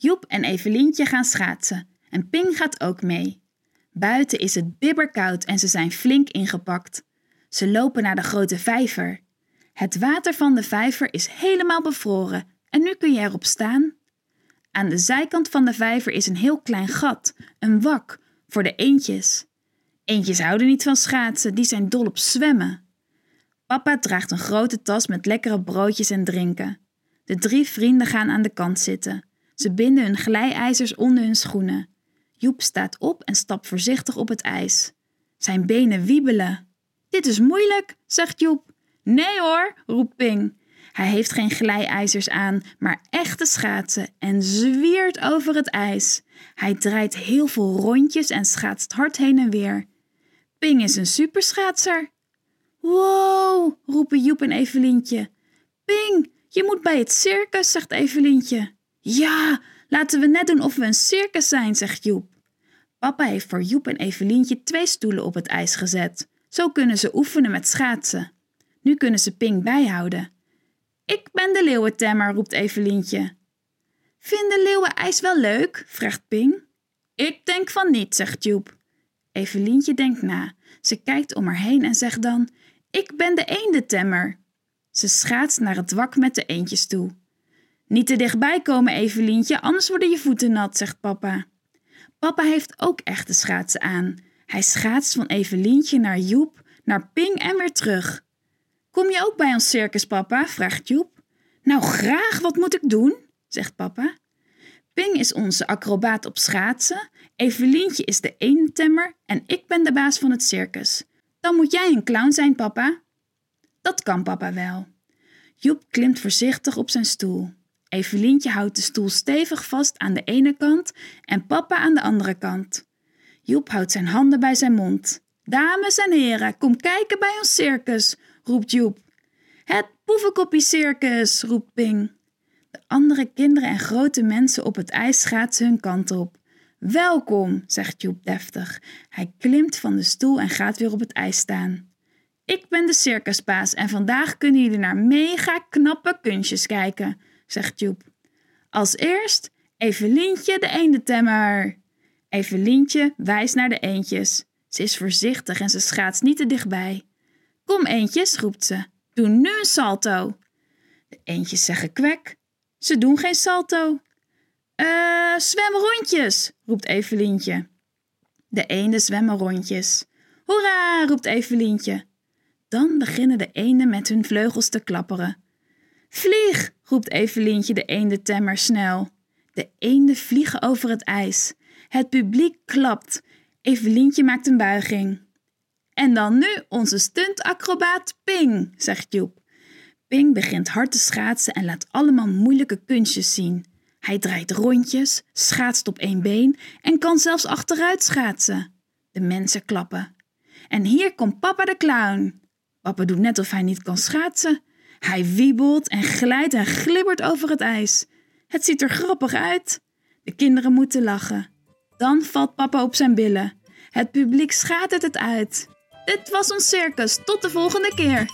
Joep en Evelientje gaan schaatsen en Ping gaat ook mee. Buiten is het bibberkoud en ze zijn flink ingepakt. Ze lopen naar de grote vijver. Het water van de vijver is helemaal bevroren en nu kun je erop staan. Aan de zijkant van de vijver is een heel klein gat, een wak, voor de eendjes. Eendjes houden niet van schaatsen, die zijn dol op zwemmen. Papa draagt een grote tas met lekkere broodjes en drinken. De drie vrienden gaan aan de kant zitten. Ze binden hun glijijzers onder hun schoenen. Joep staat op en stapt voorzichtig op het ijs. Zijn benen wiebelen. Dit is moeilijk, zegt Joep. Nee hoor, roept Ping. Hij heeft geen glijijzers aan, maar echte schaatsen en zwiert over het ijs. Hij draait heel veel rondjes en schaatst hard heen en weer. Ping is een superschaatser. Wow, roepen Joep en Evelientje. Ping, je moet bij het circus, zegt Evelientje. Ja, laten we net doen of we een circus zijn, zegt Joep. Papa heeft voor Joep en Evelientje twee stoelen op het ijs gezet. Zo kunnen ze oefenen met schaatsen. Nu kunnen ze Ping bijhouden. Ik ben de leeuwentemmer, roept Evelientje. Vinden leeuwen ijs wel leuk? vraagt Ping. Ik denk van niet, zegt Joep. Evelientje denkt na. Ze kijkt om haar heen en zegt dan: Ik ben de eendentemmer. Ze schaatst naar het wak met de eendjes toe. Niet te dichtbij komen, Evelientje, anders worden je voeten nat, zegt papa. Papa heeft ook echte schaatsen aan. Hij schaatst van Evelientje naar Joep, naar Ping en weer terug. Kom je ook bij ons circus, papa? vraagt Joep. Nou, graag, wat moet ik doen? zegt papa. Ping is onze acrobaat op schaatsen, Evelientje is de eentemmer en ik ben de baas van het circus. Dan moet jij een clown zijn, papa. Dat kan papa wel. Joep klimt voorzichtig op zijn stoel. Evelientje houdt de stoel stevig vast aan de ene kant en papa aan de andere kant. Joep houdt zijn handen bij zijn mond. Dames en heren, kom kijken bij ons circus, roept Joep. Het poevenkoppie-circus, roept Ping. De andere kinderen en grote mensen op het ijs schaatsen hun kant op. Welkom, zegt Joep deftig. Hij klimt van de stoel en gaat weer op het ijs staan. Ik ben de circusbaas en vandaag kunnen jullie naar mega knappe kunstjes kijken, zegt Joep. Als eerst Evelientje de eendentemmer. Evelientje wijst naar de eendjes. Ze is voorzichtig en ze schaats niet te dichtbij. Kom eendjes, roept ze. Doe nu een salto. De eendjes zeggen kwek. Ze doen geen salto. Eh, zwem rondjes, roept Evelientje. De eenden zwemmen rondjes. Hoera, roept Evelientje. Dan beginnen de eenden met hun vleugels te klapperen. Vlieg, roept Evelientje de eendentemmer snel. De eenden vliegen over het ijs. Het publiek klapt. Evelientje maakt een buiging. En dan nu onze stuntacrobaat Ping, zegt Joep. Ping begint hard te schaatsen en laat allemaal moeilijke kunstjes zien. Hij draait rondjes, schaatst op één been en kan zelfs achteruit schaatsen. De mensen klappen. En hier komt papa de clown. Papa doet net of hij niet kan schaatsen. Hij wiebelt en glijdt en glibbert over het ijs. Het ziet er grappig uit. De kinderen moeten lachen. Dan valt papa op zijn billen. Het publiek schatert het uit. Dit was ons circus. Tot de volgende keer.